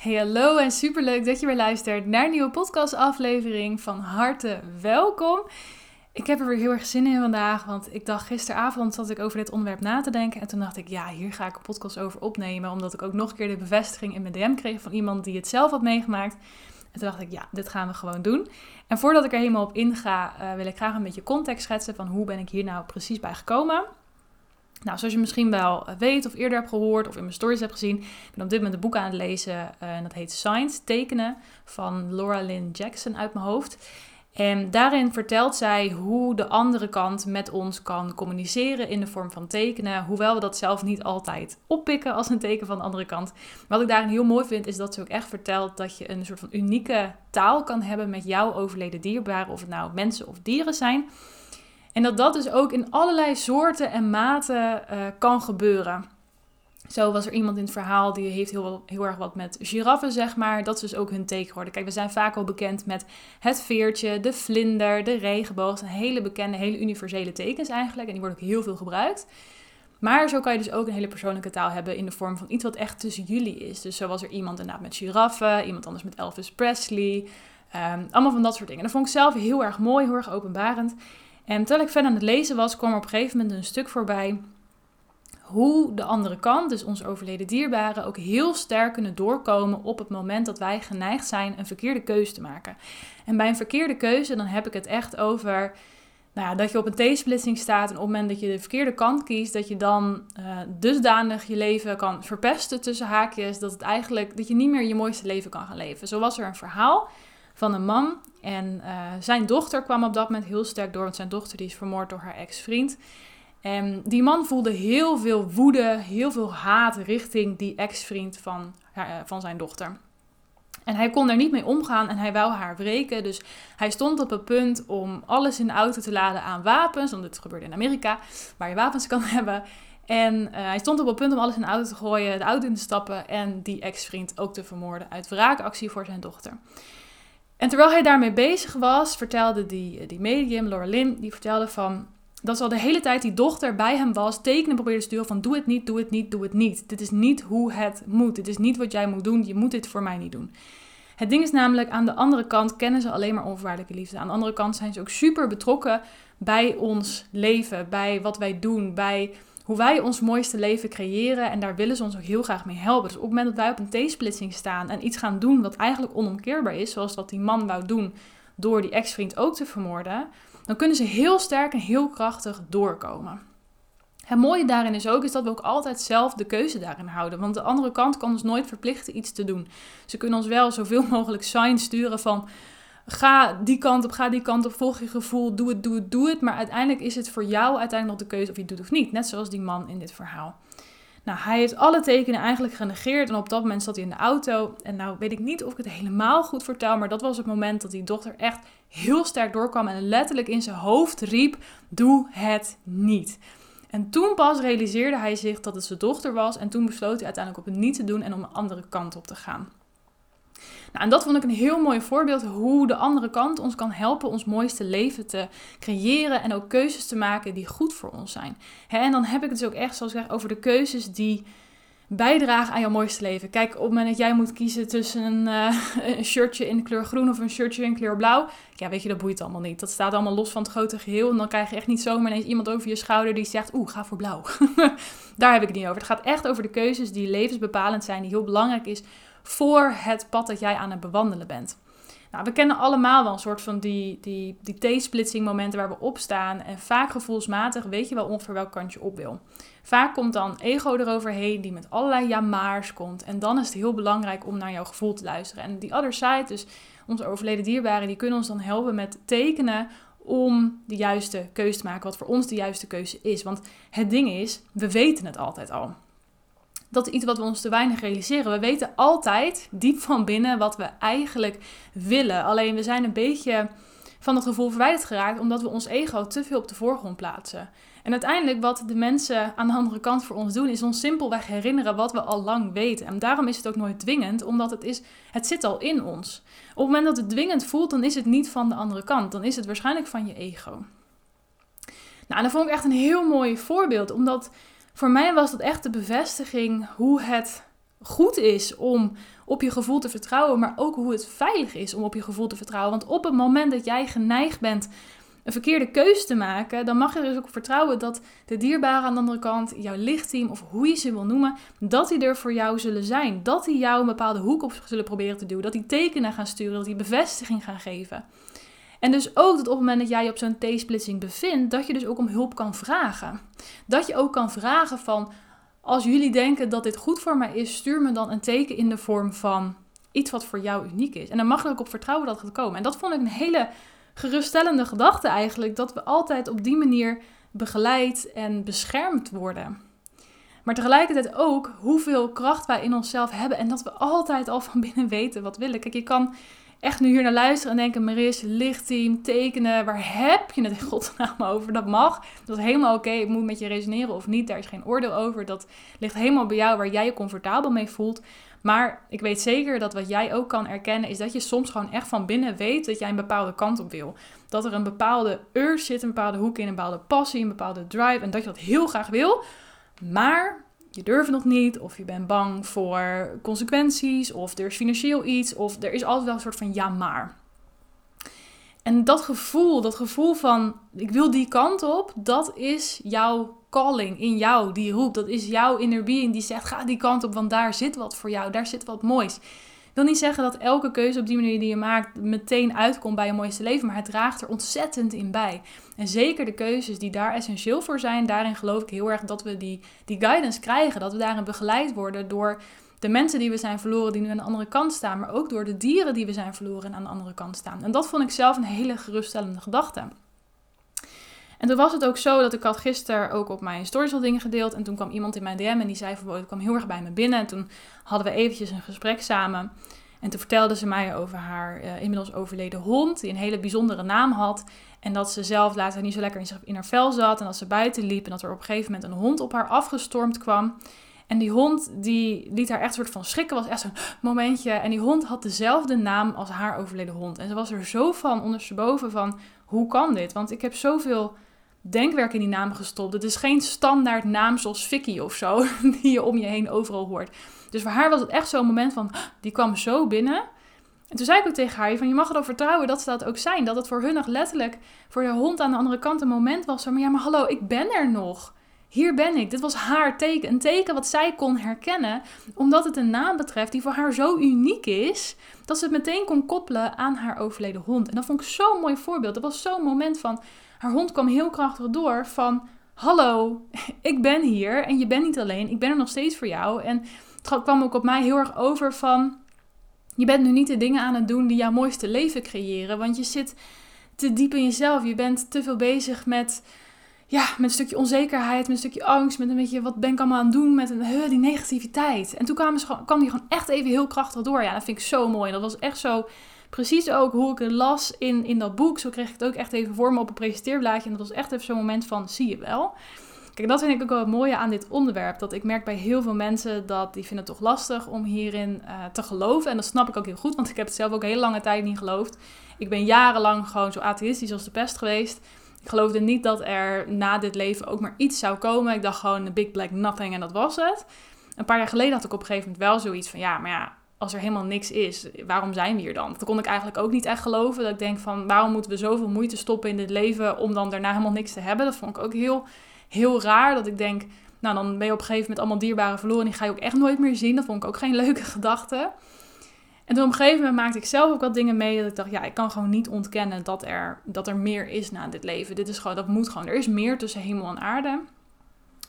Hey, hallo en superleuk dat je weer luistert naar een nieuwe podcastaflevering. Van harte welkom. Ik heb er weer heel erg zin in vandaag, want ik dacht gisteravond zat ik over dit onderwerp na te denken. En toen dacht ik, ja, hier ga ik een podcast over opnemen, omdat ik ook nog een keer de bevestiging in mijn DM kreeg van iemand die het zelf had meegemaakt. En toen dacht ik, ja, dit gaan we gewoon doen. En voordat ik er helemaal op inga, uh, wil ik graag een beetje context schetsen van hoe ben ik hier nou precies bij gekomen. Nou, zoals je misschien wel eh, weet of eerder hebt gehoord of in mijn stories hebt gezien, ik ben op dit moment een boek aan het lezen uh, en dat heet Science, tekenen van Laura Lynn Jackson uit mijn hoofd. En daarin vertelt zij hoe de andere kant met ons kan communiceren in de vorm van tekenen. Hoewel we dat zelf niet altijd oppikken als een teken van de andere kant. Wat ik daarin heel mooi vind, is dat ze ook echt vertelt dat je een soort van unieke taal kan hebben met jouw overleden dierbaren. Of het nou mensen of dieren zijn. En dat dat dus ook in allerlei soorten en maten uh, kan gebeuren. Zo was er iemand in het verhaal die heeft heel, heel erg wat met giraffen, zeg maar. Dat is dus ook hun teken geworden. Kijk, we zijn vaak al bekend met het veertje, de vlinder, de regenboog. Dat zijn hele bekende, hele universele tekens eigenlijk. En die worden ook heel veel gebruikt. Maar zo kan je dus ook een hele persoonlijke taal hebben in de vorm van iets wat echt tussen jullie is. Dus zo was er iemand inderdaad met giraffen, iemand anders met Elvis Presley. Um, allemaal van dat soort dingen. Dat vond ik zelf heel erg mooi, heel erg openbarend. En terwijl ik verder aan het lezen was, kwam er op een gegeven moment een stuk voorbij hoe de andere kant, dus onze overleden dierbaren, ook heel sterk kunnen doorkomen op het moment dat wij geneigd zijn een verkeerde keuze te maken. En bij een verkeerde keuze, dan heb ik het echt over nou dat je op een T-splitsing staat en op het moment dat je de verkeerde kant kiest, dat je dan uh, dusdanig je leven kan verpesten tussen haakjes, dat het eigenlijk, dat je niet meer je mooiste leven kan gaan leven. Zo was er een verhaal van een man en uh, zijn dochter kwam op dat moment heel sterk door, want zijn dochter die is vermoord door haar ex-vriend. En die man voelde heel veel woede, heel veel haat richting die ex-vriend van, uh, van zijn dochter. En hij kon er niet mee omgaan en hij wou haar wreken. Dus hij stond op het punt om alles in de auto te laden aan wapens. Want dit gebeurde in Amerika, waar je wapens kan hebben. En uh, hij stond op het punt om alles in de auto te gooien, de auto in te stappen en die ex-vriend ook te vermoorden uit wraakactie voor zijn dochter. En terwijl hij daarmee bezig was, vertelde die, die medium, Laura die vertelde van dat ze al de hele tijd die dochter bij hem was, tekenen probeerde te sturen van doe het niet, doe het niet, doe het niet. Dit is niet hoe het moet. Dit is niet wat jij moet doen. Je moet dit voor mij niet doen. Het ding is namelijk, aan de andere kant kennen ze alleen maar onvoorwaardelijke liefde. Aan de andere kant zijn ze ook super betrokken bij ons leven, bij wat wij doen, bij hoe wij ons mooiste leven creëren. En daar willen ze ons ook heel graag mee helpen. Dus op het moment dat wij op een T-splitsing staan en iets gaan doen wat eigenlijk onomkeerbaar is, zoals dat die man wou doen door die ex-vriend ook te vermoorden, dan kunnen ze heel sterk en heel krachtig doorkomen. Het mooie daarin is ook is dat we ook altijd zelf de keuze daarin houden. Want de andere kant kan ons nooit verplichten iets te doen. Ze kunnen ons wel zoveel mogelijk signs sturen van ga die kant op, ga die kant op, volg je gevoel, doe het, doe het, doe het. Maar uiteindelijk is het voor jou uiteindelijk nog de keuze of je het doet of niet. Net zoals die man in dit verhaal. Nou, hij heeft alle tekenen eigenlijk genegeerd en op dat moment zat hij in de auto. En nou weet ik niet of ik het helemaal goed vertel, maar dat was het moment dat die dochter echt heel sterk doorkwam en letterlijk in zijn hoofd riep: Doe het niet. En toen pas realiseerde hij zich dat het zijn dochter was en toen besloot hij uiteindelijk op het niet te doen en om een andere kant op te gaan. Nou, en dat vond ik een heel mooi voorbeeld hoe de andere kant ons kan helpen ons mooiste leven te creëren en ook keuzes te maken die goed voor ons zijn. en dan heb ik het dus ook echt, zoals ik zeg, over de keuzes die bijdragen aan jouw mooiste leven. Kijk, op het moment dat jij moet kiezen tussen een, uh, een, shirtje in kleur groen of een shirtje in kleur blauw, ja, weet je, dat boeit allemaal niet. Dat staat allemaal los van het grote geheel. En dan krijg je echt niet zomaar ineens iemand over je schouder die zegt, oeh, ga voor blauw. Daar heb ik het niet over. Het gaat echt over de keuzes die levensbepalend zijn, die heel belangrijk is voor het pad dat jij aan het bewandelen bent. Nou, we kennen allemaal wel een soort van die, die, die T-splitsing momenten waar we opstaan. En vaak gevoelsmatig weet je wel ongeveer welk kant je op wil. Vaak komt dan ego eroverheen die met allerlei ja-maars komt. En dan is het heel belangrijk om naar jouw gevoel te luisteren. En die other side, dus onze overleden dierbaren, die kunnen ons dan helpen met tekenen om de juiste keuze te maken. Wat voor ons de juiste keuze is. Want het ding is, we weten het altijd al dat is iets wat we ons te weinig realiseren. We weten altijd diep van binnen wat we eigenlijk willen. Alleen we zijn een beetje van het gevoel verwijderd geraakt omdat we ons ego te veel op de voorgrond plaatsen. En uiteindelijk wat de mensen aan de andere kant voor ons doen, is ons simpelweg herinneren wat we al lang weten. En daarom is het ook nooit dwingend, omdat het, is, het zit al in ons. Op het moment dat het dwingend voelt, dan is het niet van de andere kant. Dan is het waarschijnlijk van je ego. Nou, en dat vond ik echt een heel mooi voorbeeld, omdat voor mij was dat echt de bevestiging hoe het goed is om op je gevoel te vertrouwen, maar ook hoe het veilig is om op je gevoel te vertrouwen. Want op het moment dat jij geneigd bent een verkeerde keuze te maken, dan mag je er dus ook vertrouwen dat de dierbaren aan de andere kant, jouw lichtteam of hoe je ze wil noemen, dat die er voor jou zullen zijn. Dat die jou een bepaalde hoek op zullen proberen te duwen. Dat die tekenen gaan sturen, dat die bevestiging gaan geven. En dus ook dat op het moment dat jij je op zo'n T-splitsing bevindt, dat je dus ook om hulp kan vragen. Dat je ook kan vragen van, als jullie denken dat dit goed voor mij is, stuur me dan een teken in de vorm van iets wat voor jou uniek is. En dan mag je ook op vertrouwen dat het gaat komen. En dat vond ik een hele geruststellende gedachte eigenlijk, dat we altijd op die manier begeleid en beschermd worden. Maar tegelijkertijd ook hoeveel kracht wij in onszelf hebben en dat we altijd al van binnen weten wat willen. Kijk, je kan echt nu hier naar luisteren en denken: Maris, lichtteam, tekenen, waar heb je het in godsnaam over? Dat mag. Dat is helemaal oké. Ik moet met je resoneren of niet. Daar is geen oordeel over. Dat ligt helemaal bij jou waar jij je comfortabel mee voelt. Maar ik weet zeker dat wat jij ook kan erkennen, is dat je soms gewoon echt van binnen weet dat jij een bepaalde kant op wil. Dat er een bepaalde urge zit, een bepaalde hoek in, een bepaalde passie, een bepaalde drive. En dat je dat heel graag wil. Maar je durft nog niet, of je bent bang voor consequenties, of er is financieel iets, of er is altijd wel een soort van ja maar. En dat gevoel, dat gevoel van ik wil die kant op, dat is jouw calling in jou, die roept. Dat is jouw inner being die zegt ga die kant op, want daar zit wat voor jou, daar zit wat moois. Ik wil niet zeggen dat elke keuze op die manier die je maakt meteen uitkomt bij je mooiste leven, maar het draagt er ontzettend in bij. En zeker de keuzes die daar essentieel voor zijn, daarin geloof ik heel erg dat we die, die guidance krijgen, dat we daarin begeleid worden door de mensen die we zijn verloren, die nu aan de andere kant staan, maar ook door de dieren die we zijn verloren en aan de andere kant staan. En dat vond ik zelf een hele geruststellende gedachte. En toen was het ook zo dat ik had gisteren ook op mijn stories al dingen gedeeld. En toen kwam iemand in mijn DM en die zei van, het kwam heel erg bij me binnen. En toen hadden we eventjes een gesprek samen. En toen vertelde ze mij over haar uh, inmiddels overleden hond, die een hele bijzondere naam had. En dat ze zelf later niet zo lekker in, in haar vel zat en dat ze buiten liep. En dat er op een gegeven moment een hond op haar afgestormd kwam. En die hond die liet haar echt een soort van schrikken. Was echt zo'n momentje. En die hond had dezelfde naam als haar overleden hond. En ze was er zo van ondersteboven van hoe kan dit? Want ik heb zoveel denkwerk in die naam gestopt. Het is geen standaard naam zoals Vicky of zo, die je om je heen overal hoort. Dus voor haar was het echt zo'n moment van, die kwam zo binnen. En toen zei ik ook tegen haar, van je mag erop vertrouwen dat ze dat ook zijn. Dat het voor hun nog letterlijk, voor de hond aan de andere kant een moment was van, ja maar hallo, ik ben er nog. Hier ben ik. Dit was haar teken. Een teken wat zij kon herkennen, omdat het een naam betreft die voor haar zo uniek is, dat ze het meteen kon koppelen aan haar overleden hond. En dat vond ik zo'n mooi voorbeeld. Dat was zo'n moment van, haar hond kwam heel krachtig door van, hallo, ik ben hier en je bent niet alleen. Ik ben er nog steeds voor jou. En het kwam ook op mij heel erg over van, je bent nu niet de dingen aan het doen die jouw mooiste leven creëren, want je zit te diep in jezelf. Je bent te veel bezig met ja, met een stukje onzekerheid, met een stukje angst, met een beetje wat ben ik allemaal aan het doen, met een, uh, die negativiteit. En toen kwam, ze, kwam die gewoon echt even heel krachtig door. Ja, dat vind ik zo mooi. Dat was echt zo precies ook hoe ik het las in, in dat boek. Zo kreeg ik het ook echt even voor me op een presenteerblaadje. En dat was echt even zo'n moment van, zie je wel. Kijk, dat vind ik ook wel het mooie aan dit onderwerp. Dat ik merk bij heel veel mensen dat die vinden het toch lastig om hierin uh, te geloven. En dat snap ik ook heel goed, want ik heb het zelf ook hele lange tijd niet geloofd. Ik ben jarenlang gewoon zo atheïstisch als de pest geweest. Ik geloofde niet dat er na dit leven ook maar iets zou komen. Ik dacht gewoon de big black nothing en dat was het. Een paar jaar geleden had ik op een gegeven moment wel zoiets van ja, maar ja, als er helemaal niks is, waarom zijn we hier dan? Dat kon ik eigenlijk ook niet echt geloven. Dat ik denk van waarom moeten we zoveel moeite stoppen in dit leven om dan daarna helemaal niks te hebben? Dat vond ik ook heel, heel raar. Dat ik denk, nou dan ben je op een gegeven moment allemaal dierbare verloren en die ga je ook echt nooit meer zien. Dat vond ik ook geen leuke gedachte. En toen op een gegeven moment maakte ik zelf ook wat dingen mee. Dat ik dacht, ja, ik kan gewoon niet ontkennen dat er, dat er meer is na dit leven. Dit is gewoon, dat moet gewoon. Er is meer tussen hemel en aarde.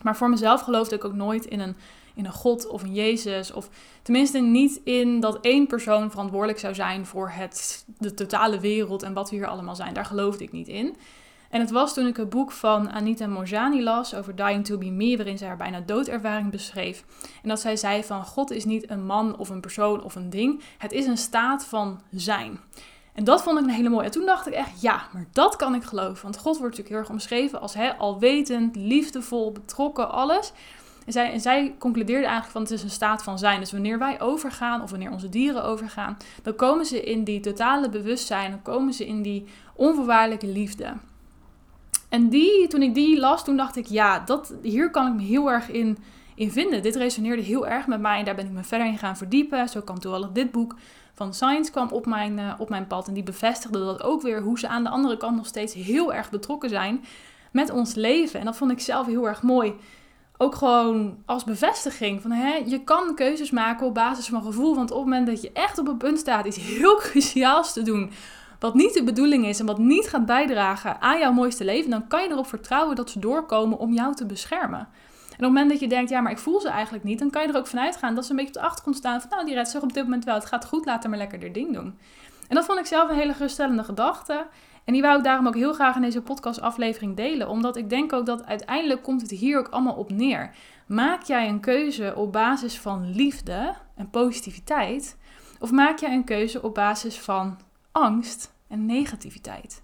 Maar voor mezelf geloofde ik ook nooit in een, in een God of een Jezus. Of tenminste niet in dat één persoon verantwoordelijk zou zijn voor het, de totale wereld en wat we hier allemaal zijn. Daar geloofde ik niet in. En het was toen ik het boek van Anita Mojani las over Dying to be Me, waarin zij haar bijna doodervaring beschreef. En dat zij zei van God is niet een man of een persoon of een ding, het is een staat van zijn. En dat vond ik een hele mooie. En toen dacht ik echt, ja, maar dat kan ik geloven. Want God wordt natuurlijk heel erg omschreven als hè, alwetend, liefdevol, betrokken, alles. En zij, en zij concludeerde eigenlijk van het is een staat van zijn. Dus wanneer wij overgaan of wanneer onze dieren overgaan, dan komen ze in die totale bewustzijn, dan komen ze in die onvoorwaardelijke liefde. En die, toen ik die las, toen dacht ik, ja, dat, hier kan ik me heel erg in, in vinden. Dit resoneerde heel erg met mij en daar ben ik me verder in gaan verdiepen. Zo kwam toevallig dit boek van Science kwam op mijn, uh, op mijn pad en die bevestigde dat ook weer hoe ze aan de andere kant nog steeds heel erg betrokken zijn met ons leven. En dat vond ik zelf heel erg mooi. Ook gewoon als bevestiging van hè, je kan keuzes maken op basis van gevoel. Want op het moment dat je echt op een punt staat iets heel cruciaals te doen, wat niet de bedoeling is en wat niet gaat bijdragen aan jouw mooiste leven, dan kan je erop vertrouwen dat ze doorkomen om jou te beschermen. En op het moment dat je denkt, ja, maar ik voel ze eigenlijk niet, dan kan je er ook vanuit gaan dat ze een beetje op de achtergrond staan van, nou, die redt zich op dit moment wel, het gaat goed, laat maar lekker haar ding doen. En dat vond ik zelf een hele geruststellende gedachte. En die wou ik daarom ook heel graag in deze podcastaflevering delen. Omdat ik denk ook dat uiteindelijk komt het hier ook allemaal op neer. Maak jij een keuze op basis van liefde en positiviteit? Of maak jij een keuze op basis van angst en negativiteit?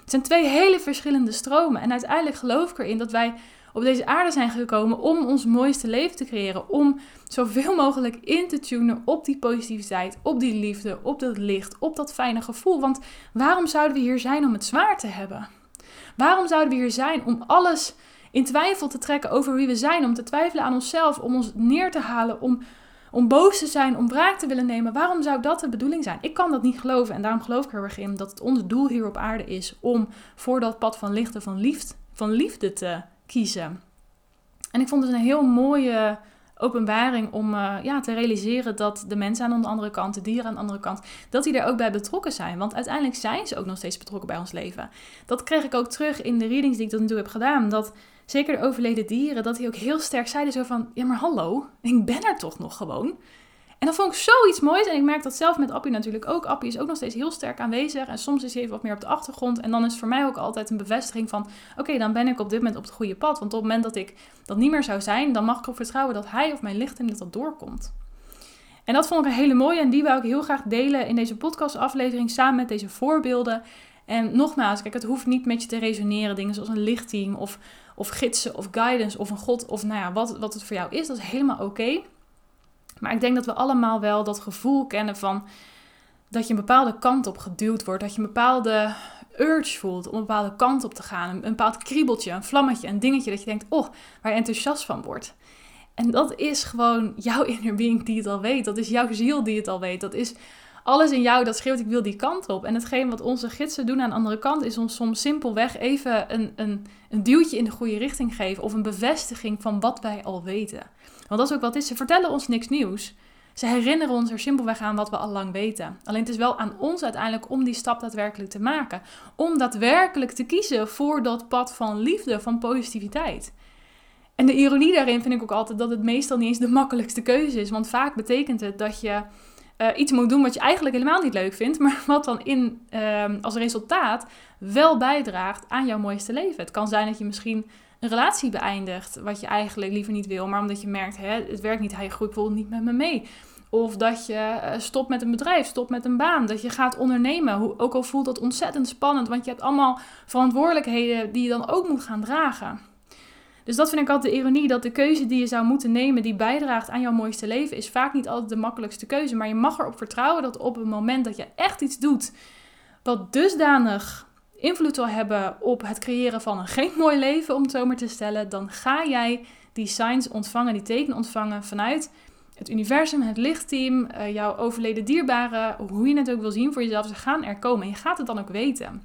Het zijn twee hele verschillende stromen. En uiteindelijk geloof ik erin dat wij op deze aarde zijn gekomen om ons mooiste leven te creëren. Om zoveel mogelijk in te tunen op die positiviteit, op die liefde, op dat licht, op dat fijne gevoel. Want waarom zouden we hier zijn om het zwaar te hebben? Waarom zouden we hier zijn om alles in twijfel te trekken over wie we zijn? Om te twijfelen aan onszelf, om ons neer te halen, om, om boos te zijn, om wraak te willen nemen. Waarom zou dat de bedoeling zijn? Ik kan dat niet geloven en daarom geloof ik er erg in dat het ons doel hier op aarde is om voor dat pad van licht en van liefde, van liefde te kiezen. En ik vond het een heel mooie openbaring om uh, ja, te realiseren dat de mensen aan de andere kant, de dieren aan de andere kant, dat die er ook bij betrokken zijn. Want uiteindelijk zijn ze ook nog steeds betrokken bij ons leven. Dat kreeg ik ook terug in de readings die ik tot nu toe heb gedaan. Dat zeker de overleden dieren, dat die ook heel sterk zeiden zo van, ja maar hallo, ik ben er toch nog gewoon. En dat vond ik zoiets moois. En ik merk dat zelf met Appie natuurlijk ook. Appie is ook nog steeds heel sterk aanwezig. En soms is hij even wat meer op de achtergrond. En dan is voor mij ook altijd een bevestiging van... Oké, dan ben ik op dit moment op het goede pad. Want op het moment dat ik dat niet meer zou zijn... dan mag ik erop vertrouwen dat hij of mijn licht in dat dat doorkomt. En dat vond ik een hele mooie. En die wil ik heel graag delen in deze podcastaflevering... samen met deze voorbeelden. En nogmaals, kijk, het hoeft niet met je te resoneren. Dingen zoals een lichtteam of, of gidsen of guidance of een god... of nou ja, wat, wat het voor jou is. Dat is helemaal oké. Maar ik denk dat we allemaal wel dat gevoel kennen van dat je een bepaalde kant op geduwd wordt. Dat je een bepaalde urge voelt om een bepaalde kant op te gaan. Een, bepaald kriebeltje, een vlammetje, een dingetje dat je denkt, oh, waar je enthousiast van wordt. En dat is gewoon jouw inner being die het al weet. Dat is jouw ziel die het al weet. Dat is alles in jou dat schreeuwt, ik wil die kant op. En hetgeen wat onze gidsen doen aan de andere kant, is ons soms simpelweg even een, een, een duwtje in de goede richting geven. Of een bevestiging van wat wij al weten. Want dat is ook wat is. Ze vertellen ons niks nieuws. Ze herinneren ons er simpelweg aan wat we al lang weten. Alleen het is wel aan ons uiteindelijk om die stap daadwerkelijk te maken. Om daadwerkelijk te kiezen voor dat pad van liefde, van positiviteit. En de ironie daarin vind ik ook altijd dat het meestal niet eens de makkelijkste keuze is. Want vaak betekent het dat je uh, iets moet doen wat je eigenlijk helemaal niet leuk vindt, maar wat dan in, uh, als resultaat wel bijdraagt aan jouw mooiste leven. Het kan zijn dat je misschien een relatie beëindigt wat je eigenlijk liever niet wil, maar omdat je merkt, hè, het werkt niet, hij groeit bijvoorbeeld niet met me mee. Of dat je uh, stopt met een bedrijf, stopt met een baan, dat je gaat ondernemen. Ook al voelt dat ontzettend spannend, want je hebt allemaal verantwoordelijkheden die je dan ook moet gaan dragen. Dus dat vind ik altijd de ironie, dat de keuze die je zou moeten nemen, die bijdraagt aan jouw mooiste leven, is vaak niet altijd de makkelijkste keuze. Maar je mag erop vertrouwen dat op het moment dat je echt iets doet, wat dusdanig invloed zal hebben op het creëren van een geen mooi leven, om het zo maar te stellen, dan ga jij die signs ontvangen, die tekenen ontvangen vanuit het universum, het lichtteam, uh, jouw overleden dierbaren, hoe je het ook wil zien voor jezelf. Ze gaan er komen en je gaat het dan ook weten.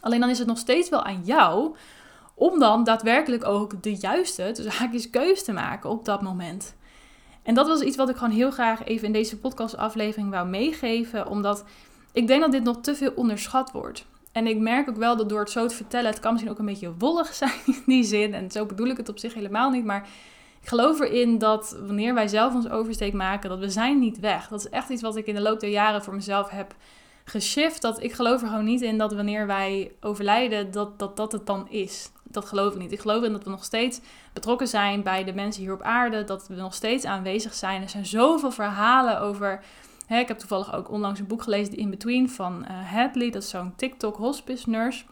Alleen dan is het nog steeds wel aan jou om dan daadwerkelijk ook de juiste, dus haakjes keus te maken op dat moment. En dat was iets wat ik gewoon heel graag even in deze podcastaflevering wou meegeven. Omdat ik denk dat dit nog te veel onderschat wordt. En ik merk ook wel dat door het zo te vertellen, het kan misschien ook een beetje wollig zijn in die zin. En zo bedoel ik het op zich helemaal niet. Maar ik geloof erin dat wanneer wij zelf ons oversteek maken, dat we zijn niet weg. Dat is echt iets wat ik in de loop der jaren voor mezelf heb geshift. Dat ik geloof er gewoon niet in dat wanneer wij overlijden, dat dat, dat het dan is dat geloof ik niet. Ik geloof in dat we nog steeds betrokken zijn bij de mensen hier op aarde. Dat we nog steeds aanwezig zijn. Er zijn zoveel verhalen over. Hè, ik heb toevallig ook onlangs een boek gelezen, The In Between van uh, Hadley. Dat is zo'n TikTok hospice nurse.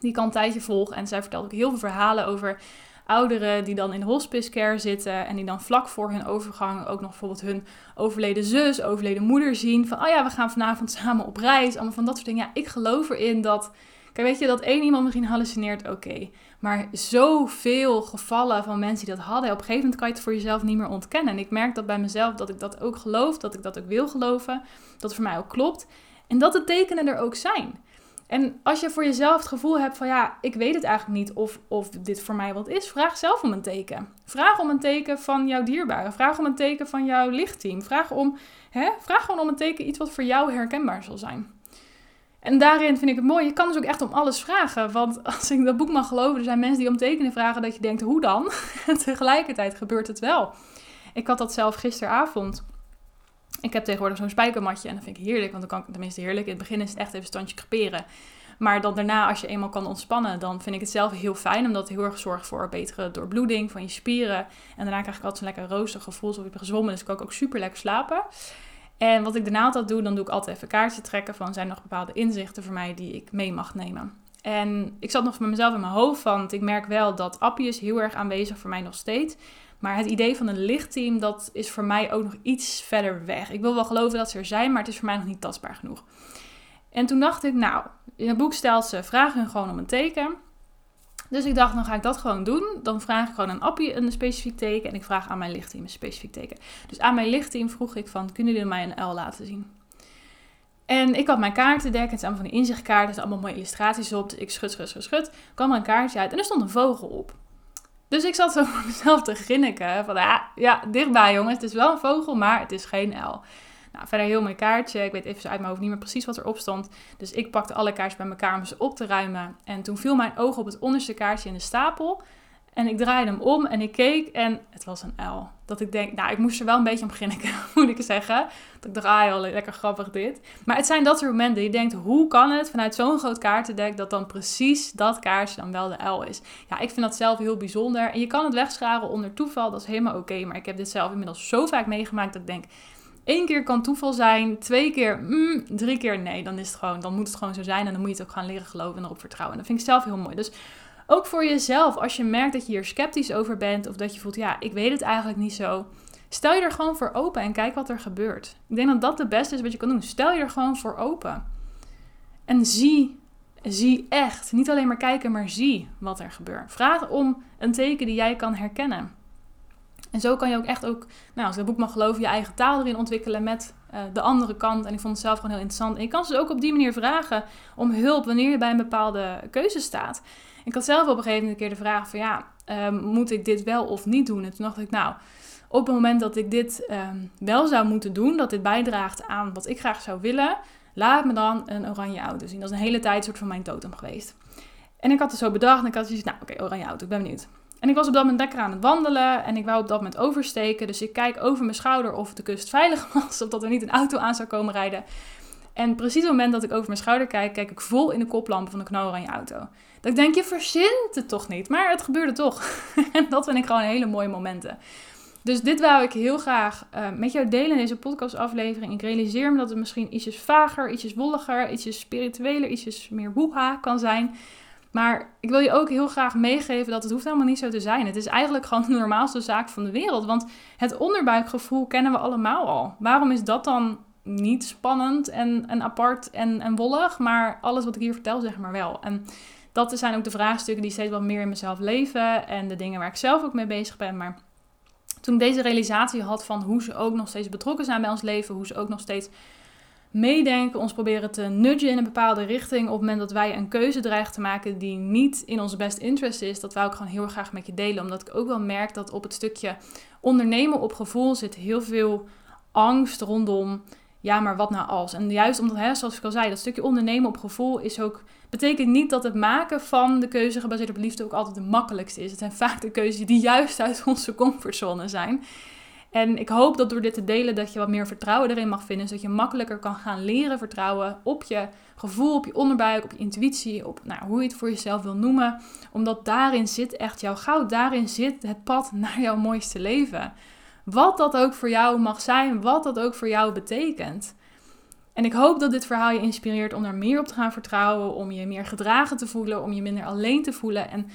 Die ik al een tijdje volg. En zij vertelt ook heel veel verhalen over ouderen die dan in hospice care zitten. En die dan vlak voor hun overgang ook nog bijvoorbeeld hun overleden zus, overleden moeder zien. Van, oh ja, we gaan vanavond samen op reis. Allemaal van dat soort dingen. Ja, ik geloof erin dat Kijk, weet je, dat één iemand misschien hallucineert, oké. Maar zoveel gevallen van mensen die dat hadden, op een gegeven moment kan je het voor jezelf niet meer ontkennen. En ik merk dat bij mezelf, dat ik dat ook geloof, dat ik dat ook wil geloven, dat het voor mij ook klopt. En dat de tekenen er ook zijn. En als je voor jezelf het gevoel hebt van ja, ik weet het eigenlijk niet of, of dit voor mij wat is, vraag zelf om een teken. Vraag om een teken van jouw dierbare. Vraag om een teken van jouw lichtteam. Vraag, om, hè, vraag gewoon om een teken, iets wat voor jou herkenbaar zal zijn. En daarin vind ik het mooi. Je kan dus ook echt om alles vragen. Want als ik dat boek mag geloven, er zijn mensen die om tekenen vragen dat je denkt, hoe dan? En tegelijkertijd gebeurt het wel. Ik had dat zelf gisteravond. Ik heb tegenwoordig zo'n spijkermatje en dat vind ik heerlijk. Want dan kan ik, tenminste heerlijk, in het begin is het echt even standje creperen. Maar dan daarna, als je eenmaal kan ontspannen, dan vind ik het zelf heel fijn. Omdat het heel erg zorgt voor betere doorbloeding van je spieren. En daarna krijg ik altijd zo'n lekker roostig gevoel, alsof ik heb gezwommen. Dus ik kan ook super lekker slapen. En wat ik daarna altijd doe, dan doe ik altijd even kaartje trekken van zijn er nog bepaalde inzichten voor mij die ik mee mag nemen. En ik zat nog met mezelf in mijn hoofd, want ik merk wel dat Appie is heel erg aanwezig voor mij nog steeds. Maar het idee van een lichtteam, dat is voor mij ook nog iets verder weg. Ik wil wel geloven dat ze er zijn, maar het is voor mij nog niet tastbaar genoeg. En toen dacht ik, nou, in het boek stelt ze, vragen hun gewoon om een teken. Dus ik dacht, dan ga ik dat gewoon doen. Dan vraag ik gewoon aan Appie een specifiek teken en ik vraag aan mijn lichtteam een specifiek teken. Dus aan mijn lichtteam vroeg ik van, kunnen jullie mij een L laten zien? En ik had mijn kaartendek, het zijn allemaal van die inzichtkaarten, er zijn allemaal mooie illustraties op. Dus ik schud, schud, schud, schud, kwam er een kaartje uit en er stond een vogel op. Dus ik zat zo voor mezelf te grinniken van, ja, ja, dichtbij jongens, het is wel een vogel, maar het is geen L. Nou, verder heel mooi kaartje. Ik weet even uit mijn hoofd niet meer precies wat erop stond. Dus ik pakte alle kaartjes bij elkaar om ze op te ruimen. En toen viel mijn oog op het onderste kaartje in de stapel. En ik draaide hem om en ik keek en het was een L. Dat ik denk, nou, ik moest er wel een beetje om beginnen, moet ik zeggen. Dat ik ah joh, lekker grappig dit. Maar het zijn dat soort momenten. Je denkt, hoe kan het vanuit zo'n groot kaartendek dat dan precies dat kaartje dan wel de L is? Ja, ik vind dat zelf heel bijzonder. En je kan het wegscharen onder toeval, dat is helemaal oké. maar ik heb dit zelf inmiddels zo vaak meegemaakt dat ik denk, Eén keer kan toeval zijn, twee keer, mm, drie keer nee. Dan, is het gewoon, dan moet het gewoon zo zijn en dan moet je het ook gaan leren geloven en erop vertrouwen. En dat vind ik zelf heel mooi. Dus ook voor jezelf, als je merkt dat je hier sceptisch over bent of dat je voelt, ja, ik weet het eigenlijk niet zo. Stel je er gewoon voor open en kijk wat er gebeurt. Ik denk dat dat het beste is wat je kan doen. Stel je er gewoon voor open. En zie, zie echt. Niet alleen maar kijken, maar zie wat er gebeurt. Vraag om een teken die jij kan herkennen. En zo kan je ook echt ook, nou, als het boek mag geloven, je eigen taal erin ontwikkelen met uh, de andere kant. En ik vond het zelf gewoon heel interessant. En je kan ze ook op die manier vragen om hulp wanneer je bij een bepaalde keuze staat. Ik had zelf op een gegeven moment een keer de vraag van ja, um, moet ik dit wel of niet doen? En toen dacht ik, nou, op het moment dat ik dit um, wel zou moeten doen, dat dit bijdraagt aan wat ik graag zou willen, laat me dan een oranje auto zien. Dat is een hele tijd soort van mijn totem geweest. En ik had het zo bedacht en ik had zoiets, nou oké, oranje auto, ik ben benieuwd. En ik was op dat moment lekker aan het wandelen en ik wou op dat moment oversteken. Dus ik kijk over mijn schouder of de kust veilig was, of dat er niet een auto aan zou komen rijden. En precies op het moment dat ik over mijn schouder kijk, kijk ik vol in de koplampen van de knaloranje auto. Dat ik denk, je verzint het toch niet? Maar het gebeurde toch. en dat vind ik gewoon hele mooie momenten. Dus dit wou ik heel graag uh, met jou delen in deze podcastaflevering. Ik realiseer me dat het misschien ietsjes vager, ietsjes wolliger, ietsjes spiritueler, ietsjes meer woeha kan zijn. Maar ik wil je ook heel graag meegeven dat het hoeft helemaal niet zo te zijn. Het is eigenlijk gewoon de normaalste zaak van de wereld. Want het onderbuikgevoel kennen we allemaal al. Waarom is dat dan niet spannend en, en apart en, en wollig? Maar alles wat ik hier vertel, zeg maar wel. En dat zijn ook de vraagstukken die steeds wat meer in mezelf leven. En de dingen waar ik zelf ook mee bezig ben. Maar toen ik deze realisatie had van hoe ze ook nog steeds betrokken zijn bij ons leven. Hoe ze ook nog steeds meedenken, ons proberen te nudgen in een bepaalde richting op het moment dat wij een keuze dreigen te maken die niet in onze best interest is, dat wou ik gewoon heel graag met je delen. Omdat ik ook wel merk dat op het stukje ondernemen op gevoel zit heel veel angst rondom, ja, maar wat nou als? En juist omdat, hè, zoals ik al zei, dat stukje ondernemen op gevoel is ook, betekent niet dat het maken van de keuze gebaseerd op liefde ook altijd de makkelijkste is. Het zijn vaak de keuzes die juist uit onze comfortzone zijn. En ik hoop dat door dit te delen dat je wat meer vertrouwen erin mag vinden. Zodat je makkelijker kan gaan leren vertrouwen op je gevoel, op je onderbuik, op je intuïtie, op nou, hoe je het voor jezelf wil noemen. Omdat daarin zit echt jouw goud. Daarin zit het pad naar jouw mooiste leven. Wat dat ook voor jou mag zijn, wat dat ook voor jou betekent. En ik hoop dat dit verhaal je inspireert om daar meer op te gaan vertrouwen, om je meer gedragen te voelen, om je minder alleen te voelen. En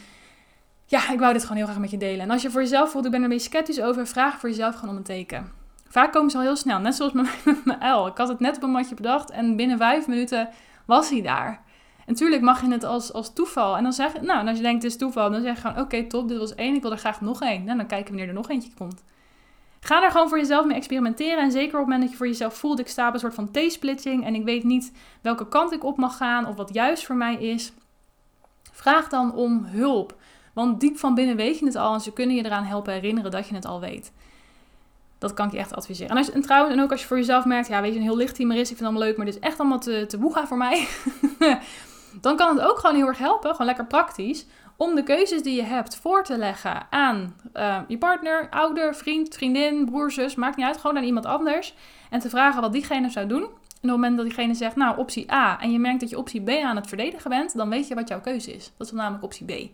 ja, ik wou dit gewoon heel graag met je delen. En als je voor jezelf voelt, ik ben er een beetje sceptisch over, vraag voor jezelf gewoon om een teken. Vaak komen ze al heel snel, net zoals met mijn L. Ik had het net op een matje bedacht en binnen vijf minuten was hij daar. natuurlijk mag je het als, als toeval. En dan zeg je, nou, en als je denkt het is toeval, dan zeg je gewoon, oké, top, dit was één, ik wil er graag nog één. Nou, dan kijken wanneer er nog eentje komt. Ga er gewoon voor jezelf mee experimenteren. En zeker op het moment dat je voor jezelf voelt, ik sta op een soort van T-splitting en ik weet niet welke kant ik op mag gaan of wat juist voor mij is. Vraag dan om hulp. Want diep van binnen weet je het al en ze kunnen je eraan helpen herinneren dat je het al weet. Dat kan ik je echt adviseren. En, als, en trouwens, en ook als je voor jezelf merkt, ja, weet je, een heel licht team is, ik vind het allemaal leuk, maar dit is echt allemaal te, te voor mij. dan kan het ook gewoon heel erg helpen, gewoon lekker praktisch, om de keuzes die je hebt voor te leggen aan uh, je partner, ouder, vriend, vriendin, broer, zus, maakt niet uit, gewoon aan iemand anders. En te vragen wat diegene zou doen. En op het moment dat diegene zegt, nou, optie A, en je merkt dat je optie B aan het verdedigen bent, dan weet je wat jouw keuze is. Dat is namelijk optie B.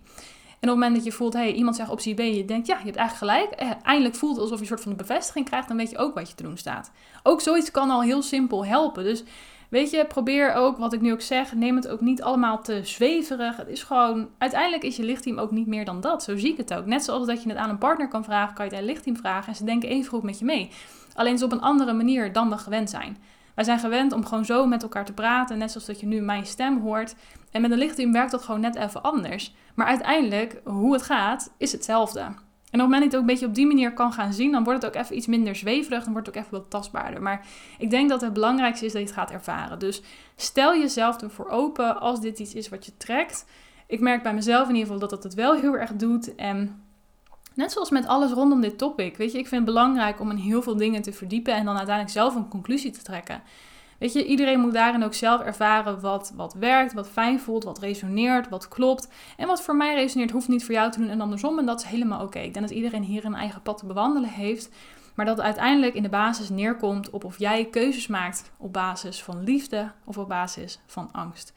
En op het moment dat je voelt, hey, iemand zegt optie B, je denkt, ja, je hebt eigenlijk gelijk. Eh, eindelijk voelt het alsof je een soort van bevestiging krijgt, dan weet je ook wat je te doen staat. Ook zoiets kan al heel simpel helpen. Dus weet je, probeer ook, wat ik nu ook zeg, neem het ook niet allemaal te zweverig. Het is gewoon, uiteindelijk is je lichtteam ook niet meer dan dat. Zo zie ik het ook. Net zoals dat je het aan een partner kan vragen, kan je het aan een lichtteam vragen en ze denken even goed met je mee. Alleen is op een andere manier dan we gewend zijn. Wij zijn gewend om gewoon zo met elkaar te praten, net zoals dat je nu mijn stem hoort. En met een lichtteam werkt dat gewoon net even anders. Maar uiteindelijk, hoe het gaat, is hetzelfde. En op het moment dat je het ook een beetje op die manier kan gaan zien, dan wordt het ook even iets minder zweverig, dan wordt het ook even wat tastbaarder. Maar ik denk dat het belangrijkste is dat je het gaat ervaren. Dus stel jezelf ervoor open als dit iets is wat je trekt. Ik merk bij mezelf in ieder geval dat dat het wel heel erg doet. En net zoals met alles rondom dit topic, weet je, ik vind het belangrijk om in heel veel dingen te verdiepen en dan uiteindelijk zelf een conclusie te trekken. Weet je, iedereen moet daarin ook zelf ervaren wat, wat werkt, wat fijn voelt, wat resoneert, wat klopt. En wat voor mij resoneert, hoeft niet voor jou te doen en andersom. En dat is helemaal oké. Ik denk dat iedereen hier een eigen pad te bewandelen heeft. Maar dat uiteindelijk in de basis neerkomt op of jij keuzes maakt op basis van liefde of op basis van angst.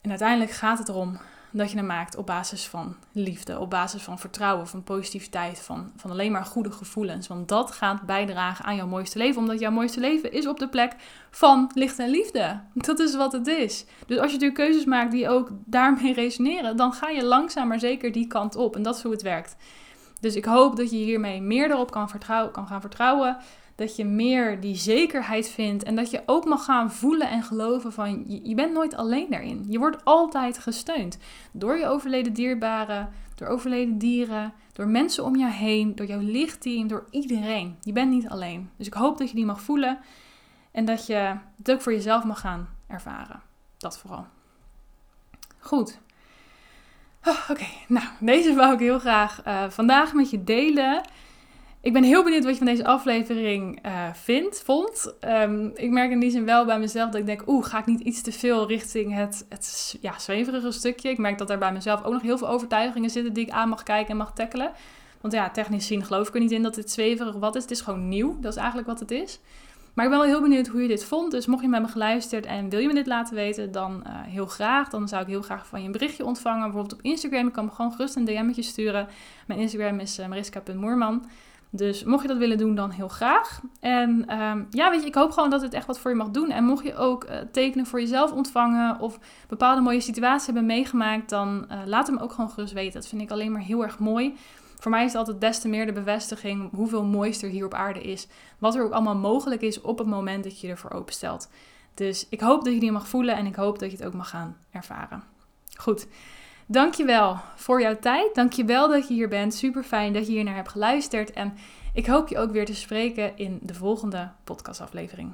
En uiteindelijk gaat het erom dat je hem maakt op basis van liefde, op basis van vertrouwen, van positiviteit, van, van alleen maar goede gevoelens. Want dat gaat bijdragen aan jouw mooiste leven, omdat jouw mooiste leven is op de plek van licht en liefde. Dat is wat het is. Dus als je natuurlijk keuzes maakt die ook daarmee resoneren, dan ga je langzaam maar zeker die kant op. En dat is hoe het werkt. Dus ik hoop dat je hiermee meer erop kan, vertrouwen, kan gaan vertrouwen dat je meer die zekerheid vindt en dat je ook mag gaan voelen en geloven van je, bent nooit alleen daarin. Je wordt altijd gesteund door je overleden dierbaren, door overleden dieren, door mensen om je heen, door jouw lichtteam, door iedereen. Je bent niet alleen. Dus ik hoop dat je die mag voelen en dat je het ook voor jezelf mag gaan ervaren. Dat vooral. Goed. Oh, Oké, nou, deze wou ik heel graag uh, vandaag met je delen. Ik ben heel benieuwd wat je van deze aflevering uh, vindt, vond. Um, ik merk in die zin wel bij mezelf dat ik denk, oeh, ga ik niet iets te veel richting het, het ja, zweverige stukje. Ik merk dat er bij mezelf ook nog heel veel overtuigingen zitten die ik aan mag kijken en mag tackelen. Want ja, technisch gezien geloof ik er niet in dat dit zweverig wat is. Het is gewoon nieuw, dat is eigenlijk wat het is. Maar ik ben wel heel benieuwd hoe je dit vond. Dus mocht je met me geluisterd en wil je me dit laten weten, dan uh, heel graag. Dan zou ik heel graag van je een berichtje ontvangen. Bijvoorbeeld op Instagram. Ik kan me gewoon gerust een DM'tje sturen. Mijn Instagram is uh, mariska.moerman. Dus mocht je dat willen doen, dan heel graag. En um, ja, weet je, ik hoop gewoon dat het echt wat voor je mag doen. En mocht je ook uh, tekenen voor jezelf ontvangen of bepaalde mooie situaties hebben meegemaakt, dan uh, laat hem ook gewoon gerust weten. Dat vind ik alleen maar heel erg mooi. Voor mij is het altijd des te meer de bevestiging hoeveel moois er hier op aarde is. Wat er ook allemaal mogelijk is op het moment dat je ervoor openstelt. Dus ik hoop dat je die mag voelen en ik hoop dat je het ook mag gaan ervaren. Goed. Dankjewel voor jouw tijd. Dankjewel dat je hier bent. Super fijn dat je hier naar hebt geluisterd. En ik hoop je ook weer te spreken in de volgende podcastaflevering.